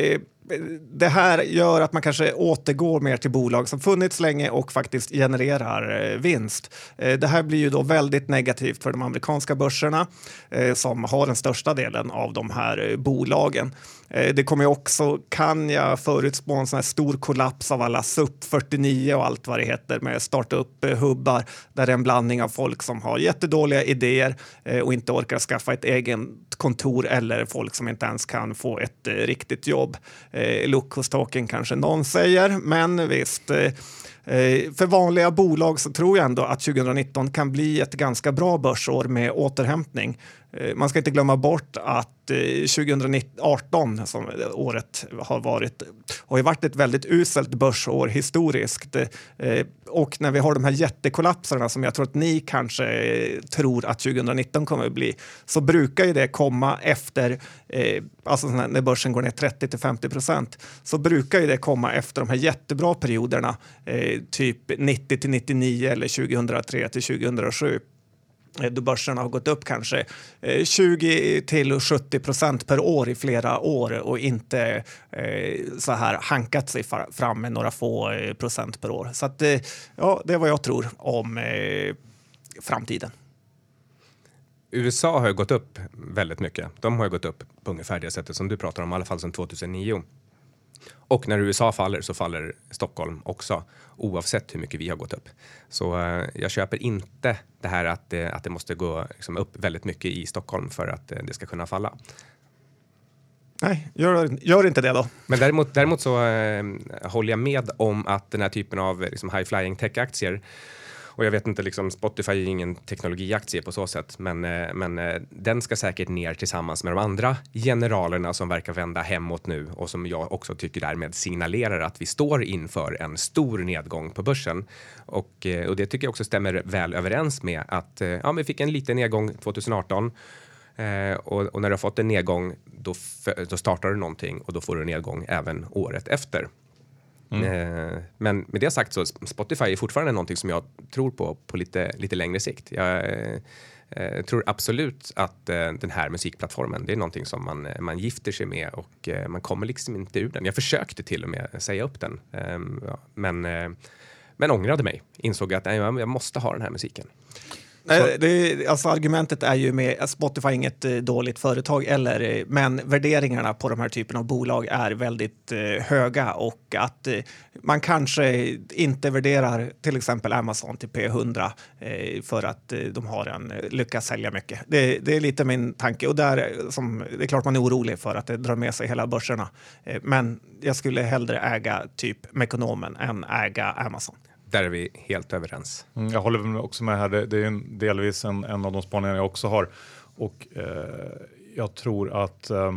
det här gör att man kanske återgår mer till bolag som funnits länge och faktiskt genererar eh, vinst. Eh, det här blir ju då väldigt negativt för de amerikanska börserna eh, som har den största delen av de här bolagen. Det kommer också, kan jag förutspå, en sån här stor kollaps av alla SUP 49 och allt vad det heter med startup-hubbar där det är en blandning av folk som har jättedåliga idéer och inte orkar skaffa ett eget kontor eller folk som inte ens kan få ett eh, riktigt jobb eh, look hos talking kanske någon säger, men visst. Eh, eh för vanliga bolag så tror jag ändå att 2019 kan bli ett ganska bra börsår med återhämtning. Eh, man ska inte glömma bort att eh, 2018, som året har varit, har ju varit ett väldigt uselt börsår historiskt. Eh, och när vi har de här jättekollapserna som jag tror att ni kanske tror att 2019 kommer att bli, så brukar ju det komma efter, alltså när börsen går ner 30 till 50 procent, så brukar ju det komma efter de här jättebra perioderna, typ 90 till 99 eller 2003 till 2007 Eh, då börserna har gått upp kanske eh, 20 till 70 procent per år i flera år och inte eh, så här hankat sig fram med några få procent per år. Så att, ja, det är vad jag tror om framtiden. USA har ju gått upp väldigt mycket. De har ju gått upp på ungefär det sättet som du pratar om, i alla fall sedan 2009. Och när USA faller så faller Stockholm också, oavsett hur mycket vi har gått upp. Så eh, jag köper inte det här att, eh, att det måste gå liksom, upp väldigt mycket i Stockholm för att eh, det ska kunna falla. Nej, gör, gör inte det då. Men däremot, däremot så eh, håller jag med om att den här typen av liksom, high flying tech-aktier och jag vet inte, liksom, Spotify är ingen teknologiaktie på så sätt, men, eh, men eh, den ska säkert ner tillsammans med de andra generalerna som verkar vända hemåt nu och som jag också tycker därmed signalerar att vi står inför en stor nedgång på börsen. Och, eh, och det tycker jag också stämmer väl överens med att ja, vi fick en liten nedgång 2018 Eh, och, och, när du har fått en nedgång, då, då startar du någonting och då får du en nedgång även året efter. Mm. Eh, men med det sagt så Spotify är fortfarande någonting som jag tror på på lite, lite längre sikt. Jag eh, tror absolut att eh, den här musikplattformen, det är någonting som man, eh, man gifter sig med och eh, man kommer liksom inte ur den. Jag försökte till och med säga upp den, ehm, ja, men, eh, men ångrade mig. Insåg att nej, jag måste ha den här musiken. Nej, det, alltså argumentet är ju med Spotify är inget eh, dåligt företag eller, eh, men värderingarna på de här typen av bolag är väldigt eh, höga och att man kanske inte värderar till exempel Amazon till P100 för att de har en lyckas sälja mycket. Det, det, är lite min tanke och där som det är klart man är orolig för att det drar med sig hela börserna. men jag skulle hellre äga typ Mekonomen än äga Amazon. Där är vi helt överens. Mm, jag håller också med här. Det, det är en, delvis en, en av de spaningar jag också har. Och eh, jag tror att eh,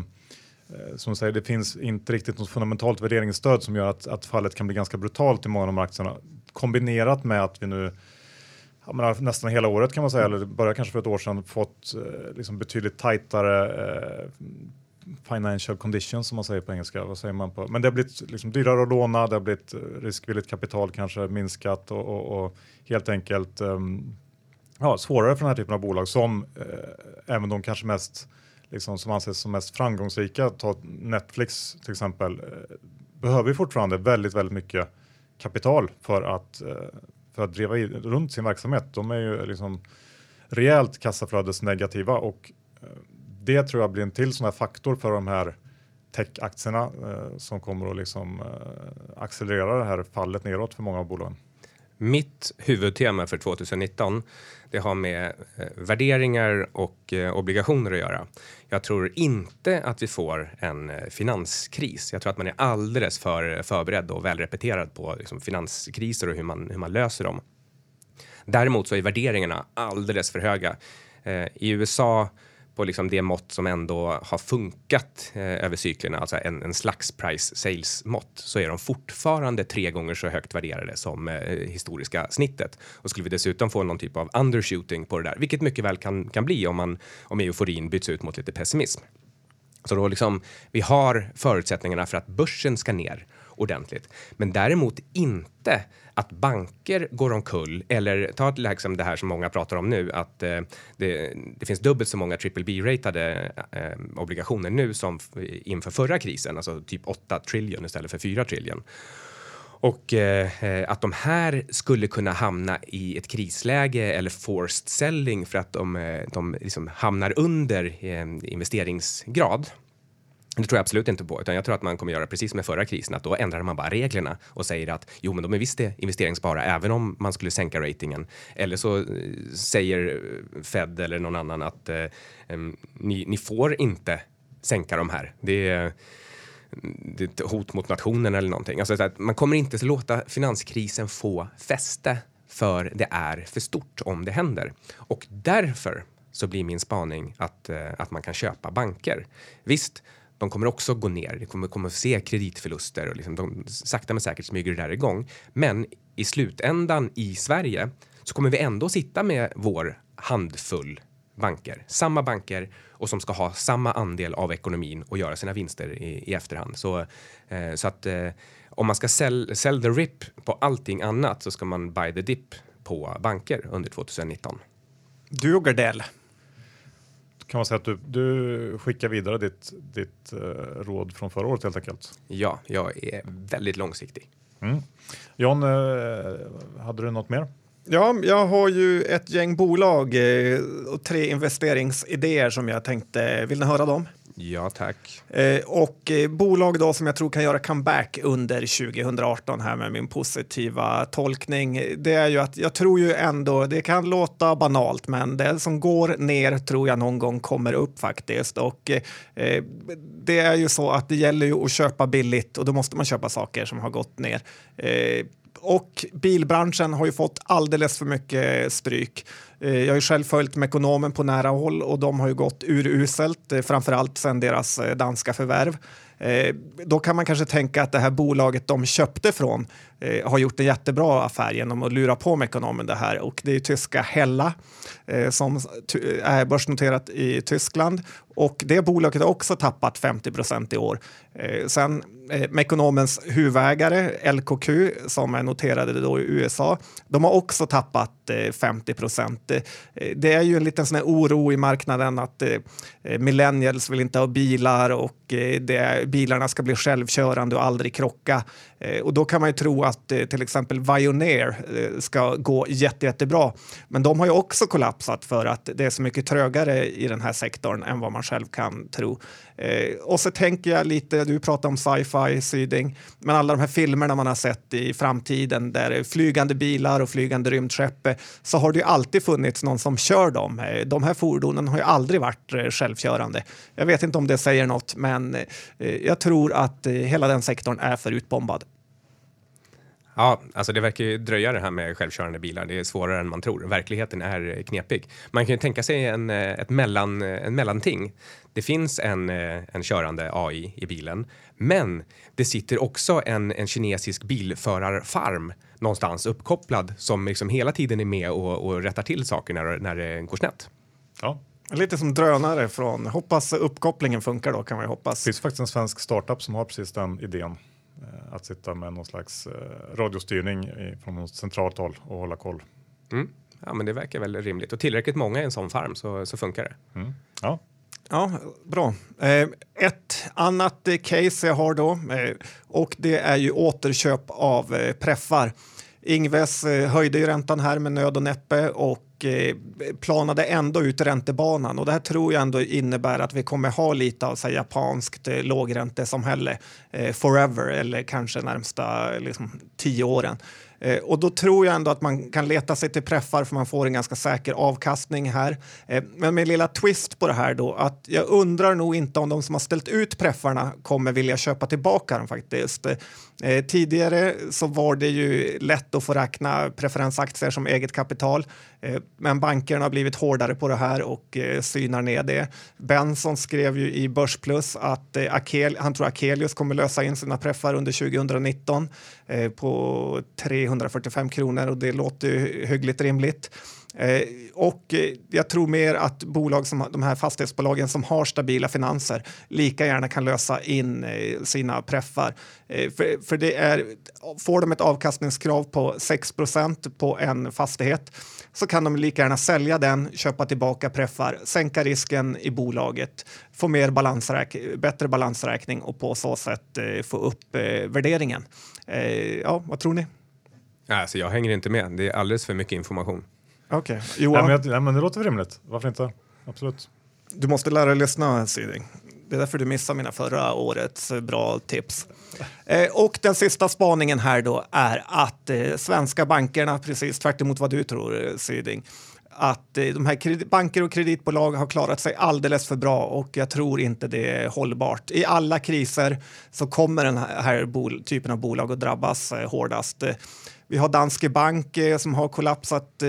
som säger, det finns inte riktigt något fundamentalt värderingsstöd som gör att, att fallet kan bli ganska brutalt i många av de aktierna. Kombinerat med att vi nu menar, nästan hela året kan man säga, eller börjar kanske för ett år sedan, fått eh, liksom betydligt tajtare eh, financial conditions som man säger på engelska. Vad säger man på? Men det har blivit liksom dyrare att låna, det har blivit eh, riskvilligt kapital kanske minskat och, och, och helt enkelt um, ja, svårare för den här typen av bolag som eh, även de kanske mest liksom, som anses som mest framgångsrika, ta Netflix till exempel, eh, behöver fortfarande väldigt, väldigt mycket kapital för att, eh, för att driva runt sin verksamhet. De är ju liksom rejält kassaflödesnegativa och eh, det tror jag blir en till sån här faktor för de här techaktierna eh, som kommer att liksom, eh, accelerera det här fallet neråt för många av bolagen. Mitt huvudtema för 2019 det har med eh, värderingar och eh, obligationer att göra. Jag tror inte att vi får en eh, finanskris. Jag tror att man är alldeles för förberedd och välrepeterad på liksom, finanskriser och hur man, hur man löser dem. Däremot så är värderingarna alldeles för höga. Eh, I USA på liksom det mått som ändå har funkat eh, över cyklerna, alltså en, en slags price sales mått, så är de fortfarande tre gånger så högt värderade som eh, historiska snittet. Och skulle vi dessutom få någon typ av undershooting på det där, vilket mycket väl kan, kan bli om, man, om euforin byts ut mot lite pessimism. Så då liksom, vi har förutsättningarna för att börsen ska ner ordentligt, men däremot inte att banker går omkull eller ta liksom det här som många pratar om nu att eh, det, det, finns dubbelt så många triple B-ratade eh, obligationer nu som inför förra krisen, alltså typ 8 trillion istället för 4 trillion. Och eh, eh, att de här skulle kunna hamna i ett krisläge eller forced selling för att de, eh, de liksom hamnar under eh, men det tror jag absolut inte på, utan jag tror att man kommer göra precis som med förra krisen, att då ändrar man bara reglerna och säger att jo, men de är visst investeringsbara även om man skulle sänka ratingen. Eller så eh, säger eh, Fed eller någon annan att eh, ni, ni, får inte sänka de här. Det är, mm, det är ett hot mot nationen eller någonting. Alltså, att man kommer inte låta finanskrisen få fäste för det är för stort om det händer. Och därför så blir min spaning att, eh, att man kan köpa banker. Visst, de kommer också gå ner. Vi kommer, kommer se kreditförluster och liksom de, sakta men säkert smyger det där igång. Men i slutändan i Sverige så kommer vi ändå sitta med vår handfull banker, samma banker och som ska ha samma andel av ekonomin och göra sina vinster i, i efterhand. Så, eh, så att eh, om man ska sell, sell the rip på allting annat så ska man buy the dip på banker under 2019. Du och Gardell, kan man säga att du, du skickar vidare ditt, ditt uh, råd från förra året helt enkelt? Ja, jag är väldigt långsiktig. Mm. John, uh, hade du något mer? Ja, jag har ju ett gäng bolag eh, och tre investeringsidéer som jag tänkte, vill ni höra dem? Ja, tack. Eh, och eh, bolag då som jag tror kan göra comeback under 2018 här med min positiva tolkning. Det är ju att jag tror ju ändå, det kan låta banalt, men det som går ner tror jag någon gång kommer upp faktiskt. Och eh, det är ju så att det gäller ju att köpa billigt och då måste man köpa saker som har gått ner. Eh, och bilbranschen har ju fått alldeles för mycket stryk. Eh, jag har ju själv följt Mekonomen på nära håll och de har ju gått uruselt, eh, framförallt sedan deras eh, danska förvärv. Då kan man kanske tänka att det här bolaget de köpte från har gjort en jättebra affär genom att lura på Mekonomen det här och det är tyska Hella som är börsnoterat i Tyskland och det bolaget har också tappat 50 procent i år. Sen Eh, Mekonomens huvudägare LKQ som är noterade då i USA, de har också tappat eh, 50 procent. Eh, det är ju en liten sån här oro i marknaden att millennials vill inte ha bilar och det, bilarna ska bli självkörande och aldrig krocka. Och då kan man ju tro att till exempel Vioneer ska gå jätte, jättebra. Men de har ju också kollapsat för att det är så mycket trögare i den här sektorn än vad man själv kan tro. Eh, och så tänker jag lite, du pratar om sci-fi, Syding, men alla de här filmerna man har sett i framtiden där flygande bilar och flygande rymdskepp så har det ju alltid funnits någon som kör dem. Eh, de här fordonen har ju aldrig varit eh, självkörande. Jag vet inte om det säger något, men jag tror att hela den sektorn är för utbombad. Ja, alltså det verkar ju dröja det här med självkörande bilar. Det är svårare än man tror. Verkligheten är knepig. Man kan ju tänka sig en, ett mellan, en mellanting. Det finns en, en körande AI i bilen, men det sitter också en, en kinesisk bilförarfarm någonstans uppkopplad som liksom hela tiden är med och, och rättar till saker när, när det går snett. Ja. Lite som drönare från, hoppas uppkopplingen funkar då kan man ju hoppas. Det finns faktiskt en svensk startup som har precis den idén. Eh, att sitta med någon slags eh, radiostyrning från något centralt håll och hålla koll. Mm. Ja, men det verkar väl rimligt och tillräckligt många i en sån farm så, så funkar det. Mm. Ja. Ja, bra. Eh, ett annat case jag har då och det är ju återköp av preffar. Ingves höjde ju räntan här med nöd och näppe och och eh, planade ändå ut räntebanan och det här tror jag ändå innebär att vi kommer ha lite av så här, japanskt eh, lågräntesamhälle eh, forever eller kanske närmsta liksom, tio åren. Eh, och då tror jag ändå att man kan leta sig till preffar för man får en ganska säker avkastning här. Eh, men med lilla twist på det här då att jag undrar nog inte om de som har ställt ut preffarna kommer vilja köpa tillbaka dem faktiskt. Eh, tidigare så var det ju lätt att få räkna preferensaktier som eget kapital. Eh, men bankerna har blivit hårdare på det här och eh, synar ner det. Benson skrev ju i Börsplus att eh, Akel, han tror Akelius kommer lösa in sina preffar under 2019 Eh, på 345 kronor och det låter ju hyggligt rimligt. Eh, och eh, jag tror mer att bolag som de här fastighetsbolagen som har stabila finanser lika gärna kan lösa in eh, sina preffar. Eh, för, för det är, får de ett avkastningskrav på 6% på en fastighet så kan de lika gärna sälja den, köpa tillbaka preffar, sänka risken i bolaget, få mer balansräk bättre balansräkning och på så sätt eh, få upp värderingen ja, vad tror ni? Alltså, jag hänger inte med. Det är alldeles för mycket information. Okej. Okay. Johan? Ja, men, det låter rimligt. Varför inte? Absolut. Du måste lära dig lyssna, Syding. Det är därför du missar mina förra årets bra tips. Eh, och den sista spaningen här då är att eh, svenska bankerna, precis tvärt vad du tror, eh, Syding, att eh, de här banker och kreditbolag har klarat sig alldeles för bra och jag tror inte det är hållbart. I alla kriser så kommer den här typen av bolag att drabbas eh, hårdast. Vi har Danske Bank eh, som har kollapsat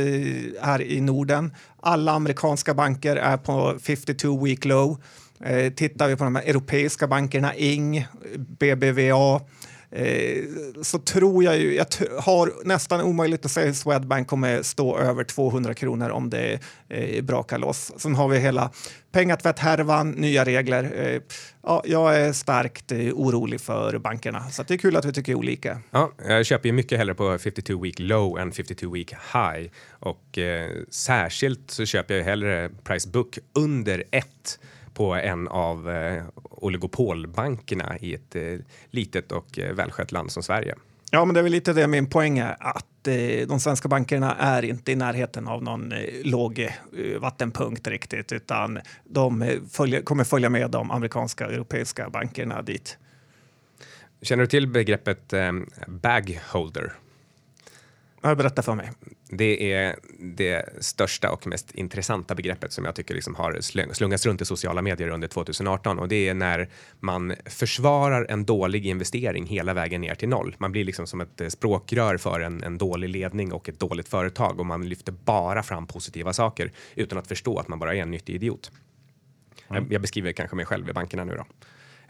här i Norden. Alla amerikanska banker är på 52 week low. Tittar vi på de här europeiska bankerna, Ing, BBVA, Eh, så tror jag ju, jag har nästan omöjligt att säga att Swedbank kommer stå över 200 kronor om det eh, brakar loss. Sen har vi hela pengatvätt-härvan, nya regler. Eh, ja, jag är starkt eh, orolig för bankerna, så det är kul att vi tycker olika. Ja, jag köper ju mycket hellre på 52 week low än 52 week high och eh, särskilt så köper jag hellre price book under ett på en av eh, oligopolbankerna i ett eh, litet och eh, välskött land som Sverige. Ja, men det är väl lite det min poäng är att eh, de svenska bankerna är inte i närheten av någon eh, låg eh, vattenpunkt riktigt, utan de följer, kommer följa med de amerikanska och europeiska bankerna dit. Känner du till begreppet eh, bag berätta för mig. Det är det största och mest intressanta begreppet som jag tycker liksom har slungats runt i sociala medier under 2018 och det är när man försvarar en dålig investering hela vägen ner till noll. Man blir liksom som ett språkrör för en, en dålig ledning och ett dåligt företag och man lyfter bara fram positiva saker utan att förstå att man bara är en nyttig idiot. Mm. Jag, jag beskriver kanske mig själv i bankerna nu då.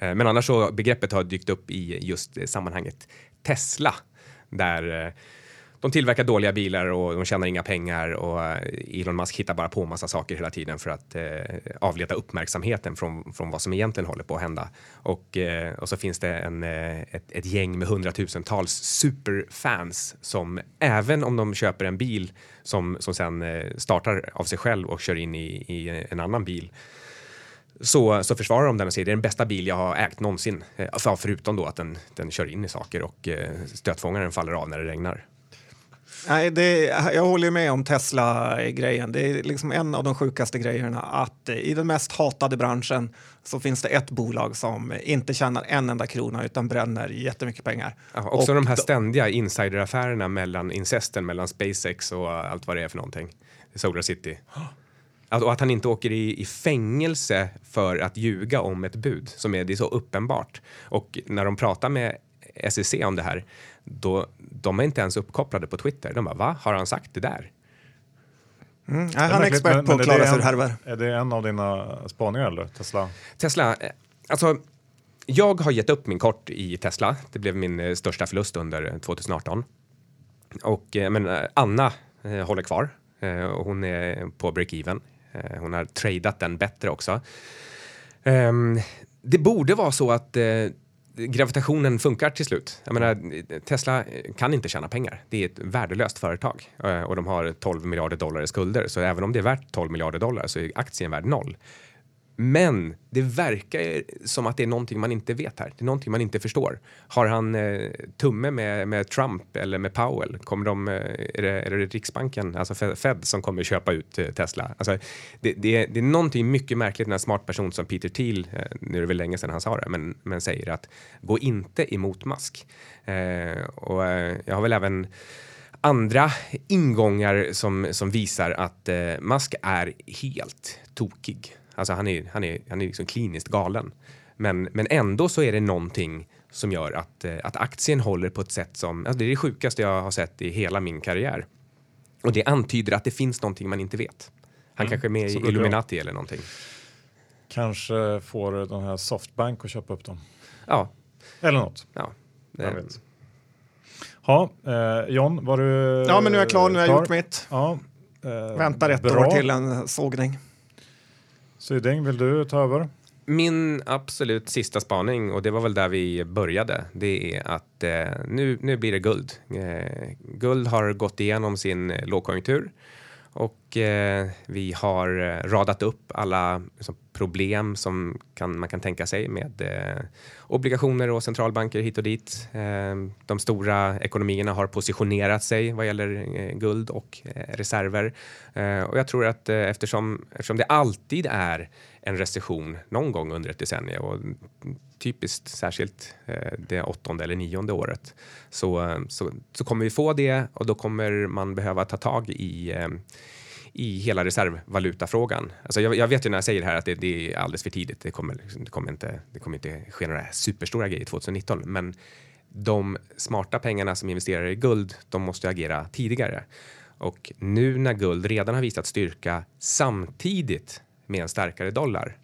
Eh, men annars så begreppet har dykt upp i just sammanhanget Tesla där eh, de tillverkar dåliga bilar och de tjänar inga pengar och eh, Elon Musk hittar bara på massa saker hela tiden för att eh, avleda uppmärksamheten från, från vad som egentligen håller på att hända. Och, eh, och så finns det en, eh, ett, ett gäng med hundratusentals superfans som även om de köper en bil som, som sen eh, startar av sig själv och kör in i, i en annan bil så, så försvarar de den och säger det är den bästa bil jag har ägt någonsin. Eh, alltså, förutom då att den, den kör in i saker och eh, stötfångaren faller av när det regnar. Nej, det, jag håller med om Tesla-grejen. Det är liksom en av de sjukaste grejerna att i den mest hatade branschen så finns det ett bolag som inte tjänar en enda krona utan bränner jättemycket pengar. Ja, också och de här ständiga insideraffärerna mellan incesten mellan SpaceX och allt vad det är för någonting. Solar City. Att, och att han inte åker i, i, fängelse för att ljuga om ett bud som är, det är så uppenbart. Och när de pratar med SEC om det här då, de är inte ens uppkopplade på Twitter. De bara, va? Har han sagt det där? Mm. Ja, han är expert men, på att klara sig härvar. Är det en av dina spaningar eller Tesla? Tesla, eh, alltså jag har gett upp min kort i Tesla. Det blev min eh, största förlust under 2018. Och eh, men Anna håller kvar och hon är på break-even. Hon har tradat den bättre också. Ehm, det borde vara så att gravitationen funkar till slut. Jag menar, Tesla kan inte tjäna pengar. Det är ett värdelöst företag eh, och de har 12 miljarder dollar i skulder. Så även om det är värt 12 miljarder dollar så är aktien värd noll. Men det verkar som att det är någonting man inte vet här. Det är någonting man inte förstår. Har han eh, tumme med, med Trump eller med Powell? Kommer de, eh, är, det, är det Riksbanken, alltså Fed, som kommer köpa ut eh, Tesla? Alltså, det, det, är, det är någonting mycket märkligt när en smart person som Peter Thiel, eh, nu är det väl länge sedan han sa det, men, men säger att gå inte emot Musk. Eh, och eh, jag har väl även andra ingångar som, som visar att eh, Musk är helt tokig. Alltså han är, han är, han är liksom kliniskt galen. Men, men ändå så är det någonting som gör att, eh, att aktien håller på ett sätt som, alltså det är det sjukaste jag har sett i hela min karriär. Och det antyder att det finns någonting man inte vet. Han mm, kanske är med i Illuminati eller någonting. Kanske får den här Softbank att köpa upp dem. Ja. Eller något. Ja. Jag vet. Ja, eh, John, var du Ja, men nu är jag klar. Nu har jag gjort mitt. Ja, eh, Väntar ett bra. år till en sågning. Syding, vill du ta över? Min absolut sista spaning, och det var väl där vi började, det är att eh, nu, nu blir det guld. Eh, guld har gått igenom sin lågkonjunktur och eh, vi har eh, radat upp alla liksom, problem som kan, man kan tänka sig med eh, obligationer och centralbanker hit och dit. Eh, de stora ekonomierna har positionerat sig vad gäller eh, guld och eh, reserver. Eh, och jag tror att eh, eftersom, eftersom det alltid är en recession någon gång under ett decennium och typiskt särskilt eh, det åttonde eller nionde året så, eh, så, så kommer vi få det och då kommer man behöva ta tag i eh, i hela reservvalutafrågan. Alltså jag, jag vet ju när jag säger det här att det, det är alldeles för tidigt. Det kommer, liksom, det, kommer inte, det kommer inte ske några superstora grejer 2019, men de smarta pengarna som investerar i guld, de måste agera tidigare. Och nu när guld redan har visat styrka samtidigt med en starkare dollar,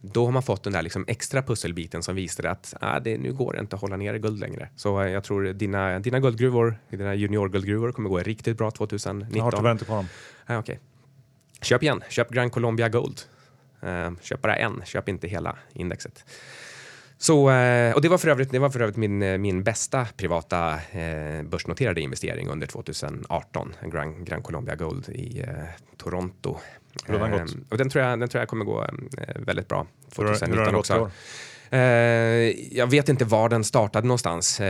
då har man fått den där liksom extra pusselbiten som visar att ah, det, nu går det inte att hålla ner guld längre. Så jag tror dina, dina guldgruvor, dina juniorguldgruvor kommer gå riktigt bra 2019. Jag har tyvärr inte på dem. Ah, okay. Köp igen, köp Grand Colombia Gold. Uh, köp bara en, köp inte hela indexet. Så, uh, och det var för övrigt, det var för övrigt min, eh, min bästa privata uh, börsnoterade investering under 2018. Grand, Grand Colombia Gold i Toronto. Den och den tror, jag, den tror jag kommer gå väldigt bra 2019 hur, hur också. Uh, jag vet inte var den startade någonstans. Uh,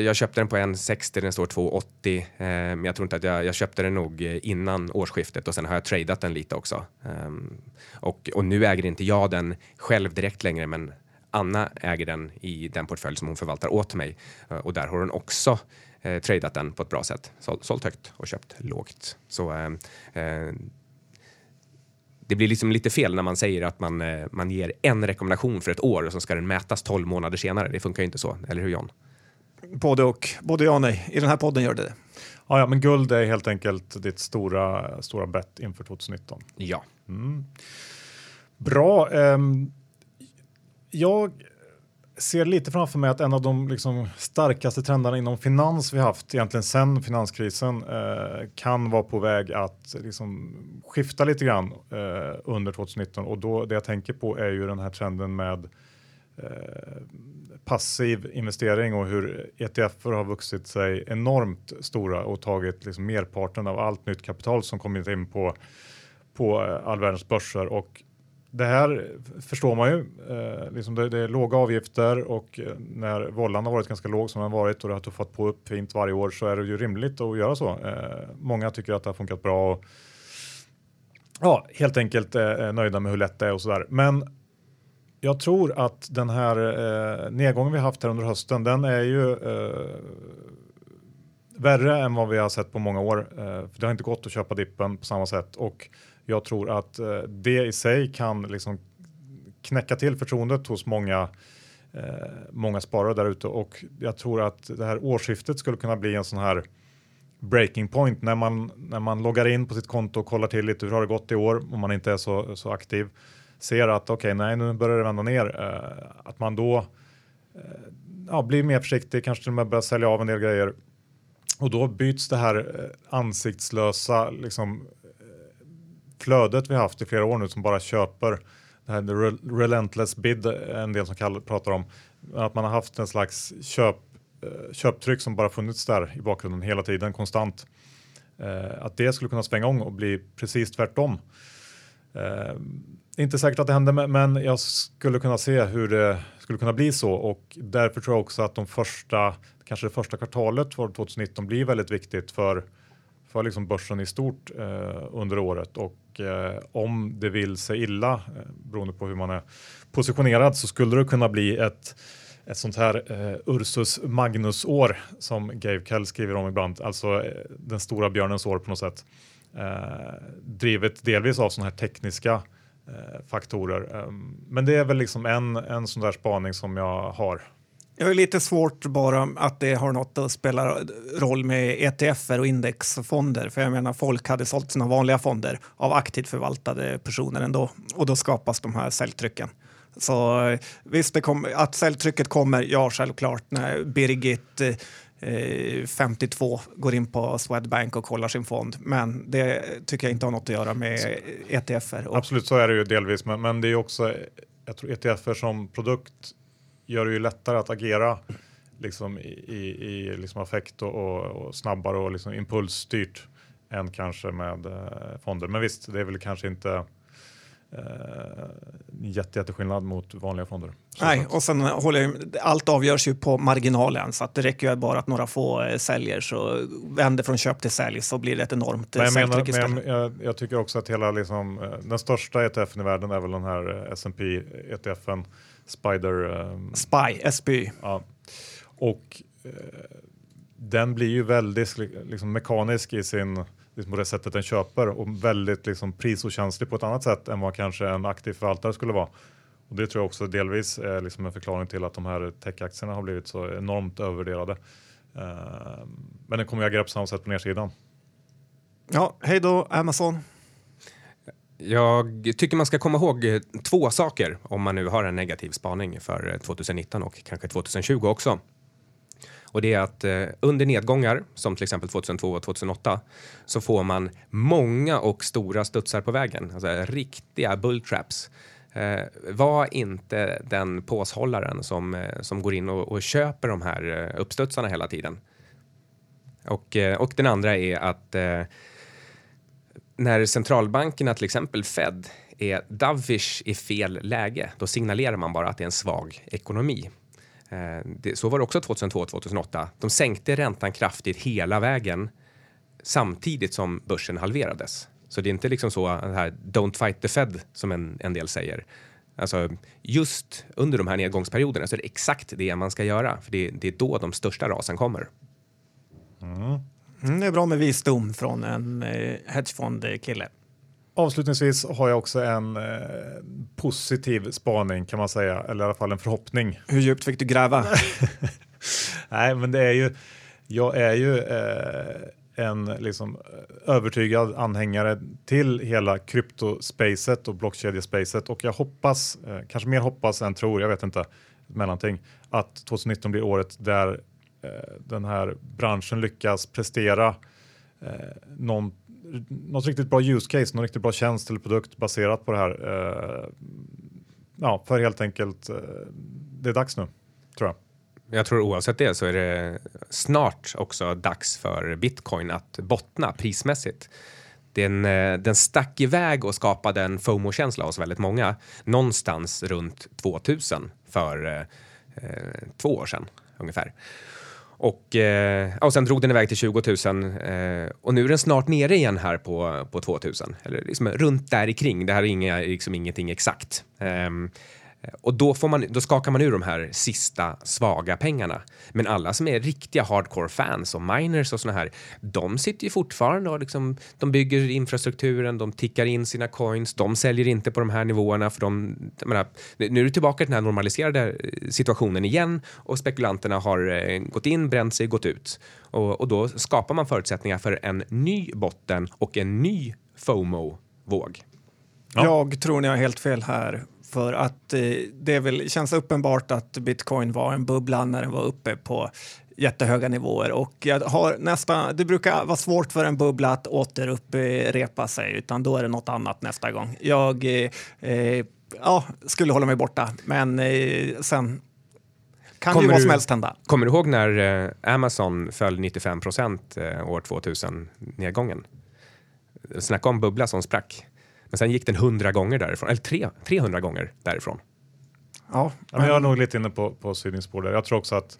jag köpte den på 1,60, den står 2,80. Uh, men jag tror inte att jag, jag, köpte den nog innan årsskiftet och sen har jag tradat den lite också. Um, och, och nu äger inte jag den själv direkt längre, men Anna äger den i den portfölj som hon förvaltar åt mig och där har hon också eh, tradat den på ett bra sätt. Sålt, sålt högt och köpt lågt. Så eh, det blir liksom lite fel när man säger att man, eh, man ger en rekommendation för ett år och så ska den mätas 12 månader senare. Det funkar ju inte så, eller hur John? Både och, både ja och nej. I den här podden gör det det. Ja, ja, men guld är helt enkelt ditt stora, stora bett inför 2019. Ja. Mm. Bra. Um, jag ser lite framför mig att en av de liksom starkaste trenderna inom finans vi haft egentligen sedan finanskrisen eh, kan vara på väg att liksom, skifta lite grann eh, under 2019 och då det jag tänker på är ju den här trenden med eh, passiv investering och hur ETF har vuxit sig enormt stora och tagit liksom merparten av allt nytt kapital som kommit in på på eh, all världens börser. Och det här förstår man ju. Eh, liksom det, det, är låga avgifter och eh, när vållan har varit ganska låg som den varit och det har tuffat på upp fint varje år så är det ju rimligt att göra så. Eh, många tycker att det har funkat bra och ja, helt enkelt eh, är nöjda med hur lätt det är och så där. Men jag tror att den här eh, nedgången vi haft här under hösten, den är ju eh, värre än vad vi har sett på många år. Eh, för det har inte gått att köpa dippen på samma sätt och jag tror att eh, det i sig kan liksom knäcka till förtroendet hos många eh, många sparare där ute och jag tror att det här årsskiftet skulle kunna bli en sån här breaking point när man när man loggar in på sitt konto och kollar till lite hur har det gått i år om man inte är så, så aktiv ser att okej, okay, nej, nu börjar det vända ner. Eh, att man då eh, ja, blir mer försiktig, kanske till och med börjar sälja av en del grejer och då byts det här eh, ansiktslösa liksom, eh, flödet vi haft i flera år nu som bara köper det här the relentless bid, eh, en del som kallar, pratar om, att man har haft en slags köp, köptryck som bara funnits där i bakgrunden hela tiden konstant. Att det skulle kunna svänga om och bli precis tvärtom. Inte säkert att det händer, men jag skulle kunna se hur det skulle kunna bli så och därför tror jag också att de första, kanske det första kvartalet för 2019 blir väldigt viktigt för, för liksom börsen i stort eh, under året och eh, om det vill sig illa eh, beroende på hur man är positionerad så skulle det kunna bli ett ett sånt här eh, Ursus Magnus-år som Gave Kell skriver om ibland, alltså eh, den stora björnens år på något sätt. Eh, drivet delvis av sådana här tekniska eh, faktorer. Ehm, men det är väl liksom en, en sån där spaning som jag har. Jag är lite svårt bara att det har något att spela roll med ETFer och indexfonder. För jag menar, folk hade sålt sina vanliga fonder av aktivt förvaltade personer ändå och då skapas de här säljtrycken. Så visst, det kom, att säljtrycket kommer, ja självklart. När Birgit eh, 52 går in på Swedbank och kollar sin fond. Men det tycker jag inte har något att göra med ETFer. Och... Absolut, så är det ju delvis. Men, men det är också, jag tror ETFer som produkt gör det ju lättare att agera liksom i, i, i liksom affekt och, och, och, snabbare och liksom impulsstyrt än kanske med eh, fonder. Men visst, det är väl kanske inte eh, jätte, jätteskillnad mot vanliga fonder. Nej, och sen håller jag, allt avgörs ju på marginalen så att det räcker ju bara att några få eh, säljer så vänder från köp till sälj så blir det ett enormt men jag, menar, men jag, jag, tycker också att hela liksom, eh, den största ETFen i världen är väl den här eh, S&P ETFen Spider. Um, Spy, SPY. Ja. Och eh, den blir ju väldigt liksom, mekanisk i sin liksom, på det sättet den köper och väldigt liksom, prisokänslig på ett annat sätt än vad kanske en aktiv förvaltare skulle vara. Och det tror jag också delvis är liksom en förklaring till att de här techaktierna har blivit så enormt övervärderade. Uh, men den kommer jag grepp samma sätt på nedsidan. Ja, hej då Amazon. Jag tycker man ska komma ihåg eh, två saker om man nu har en negativ spaning för eh, 2019 och kanske 2020 också. Och det är att eh, under nedgångar, som till exempel 2002 och 2008, så får man många och stora studsar på vägen, alltså riktiga bulltraps. Eh, var inte den påshållaren som, eh, som går in och, och, köper de här eh, uppstudsarna hela tiden. Och, eh, och den andra är att eh, när centralbankerna, till exempel Fed, är dovish i fel läge, då signalerar man bara att det är en svag ekonomi. Eh, det, så var det också 2002-2008. De sänkte räntan kraftigt hela vägen samtidigt som börsen halverades. Så det är inte liksom så här don't fight the Fed som en, en del säger. Alltså just under de här nedgångsperioderna så är det exakt det man ska göra, för det, det är då de största rasen kommer. Mm. Mm, det är bra med visdom från en eh, hedgefondkille. Avslutningsvis har jag också en eh, positiv spaning kan man säga, eller i alla fall en förhoppning. Hur djupt fick du gräva? Nej, men det är ju, jag är ju eh, en liksom, övertygad anhängare till hela kryptospacet och blockkedjespacet och jag hoppas, eh, kanske mer hoppas än tror, jag vet inte, mellanting, att 2019 blir året där eh, Eh, den här branschen lyckas prestera eh, någon något riktigt bra use case, någon riktigt bra tjänst eller produkt baserat på det här. Eh, ja, för helt enkelt, eh, det är dags nu, tror jag. Jag tror oavsett det så är det snart också dags för bitcoin att bottna prismässigt. Den, eh, den stack iväg och skapade en FOMO-känsla hos väldigt många någonstans runt 2000 för eh, eh, två år sedan ungefär. Och, eh, och sen drog den iväg till 20 000 eh, och nu är den snart nere igen här på, på 2 000. Eller liksom runt där i kring. Det här är inga, liksom ingenting exakt. Eh, Eh, och då, får man, då skakar man ur de här sista svaga pengarna. Men alla som är riktiga hardcore fans och miners och såna här, de sitter ju fortfarande och liksom, de bygger infrastrukturen, de tickar in sina coins, de säljer inte på de här nivåerna för de, menar, nu är det tillbaka till den här normaliserade eh, situationen igen och spekulanterna har eh, gått in, bränt sig, gått ut. Och, och då skapar man förutsättningar för en ny botten och en ny FOMO-våg. Ja. Jag tror ni har helt fel här för att eh, det väl, känns uppenbart att bitcoin var en bubbla när den var uppe på jättehöga nivåer och jag har nästa, det brukar vara svårt för en bubbla att återupprepa sig utan då är det något annat nästa gång. Jag eh, eh ja, skulle hålla mig borta men eh, sen kan kommer ju vad som helst hända. Kommer du ihåg när eh, Amazon föll 95 procent eh, år 2000 nedgången? Snacka om bubbla som sprack. Men sen gick den 100 gånger därifrån, eller tre, 300 gånger därifrån. Ja, men jag är nog lite inne på, på Sydings spår där. Jag tror också att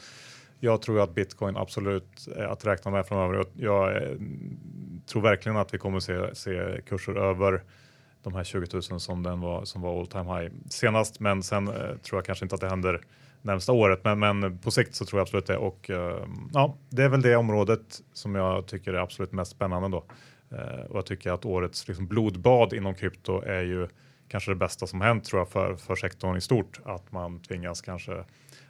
jag tror att bitcoin absolut är att räkna med framöver. Jag, jag eh, tror verkligen att vi kommer se, se kurser över de här 20 000 som den var som var all time high senast. Men sen eh, tror jag kanske inte att det händer närmsta året, men, men på sikt så tror jag absolut det. Och eh, ja, det är väl det området som jag tycker är absolut mest spännande då. Eh, och jag tycker att årets liksom, blodbad inom krypto är ju kanske det bästa som hänt tror jag för, för sektorn i stort. Att man tvingas kanske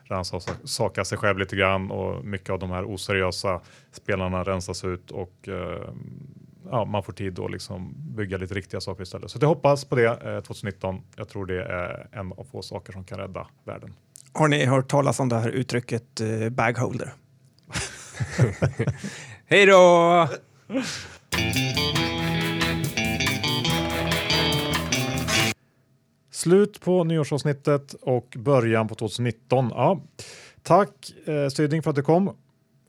rannsaka sig själv lite grann och mycket av de här oseriösa spelarna rensas ut och eh, ja, man får tid att liksom bygga lite riktiga saker istället. Så jag hoppas på det eh, 2019. Jag tror det är en av få saker som kan rädda världen. Har ni hört talas om det här uttrycket eh, bagholder? Hej då! Slut på nyårsavsnittet och början på 2019. Ja, tack eh, Syding för att du kom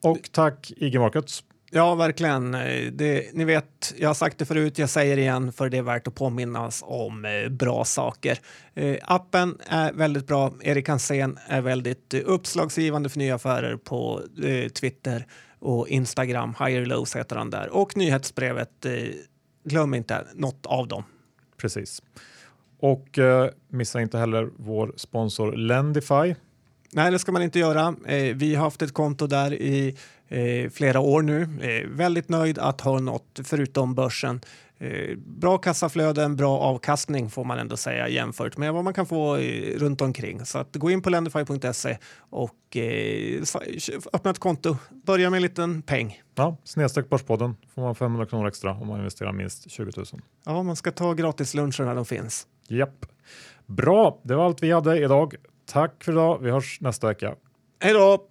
och tack IG Markets. Ja, verkligen. Eh, det, ni vet, jag har sagt det förut, jag säger det igen för det är värt att påminnas om eh, bra saker. Eh, appen är väldigt bra. Erik Hansén är väldigt eh, uppslagsgivande för nya affärer på eh, Twitter och Instagram. Higher Lows heter han där. Och nyhetsbrevet, eh, glöm inte något av dem. Precis. Och eh, missa inte heller vår sponsor Lendify. Nej, det ska man inte göra. Eh, vi har haft ett konto där i eh, flera år nu. Eh, väldigt nöjd att ha något förutom börsen. Eh, bra kassaflöden, bra avkastning får man ändå säga jämfört med vad man kan få eh, runt omkring. Så att gå in på lendify.se och eh, öppna ett konto. Börja med en liten peng. Ja, snedstreck Börspodden får man 500 kronor extra om man investerar minst 20 000. Ja, man ska ta gratisluncher när de finns. Japp. Bra, det var allt vi hade idag. Tack för idag. Vi hörs nästa vecka. Hej då!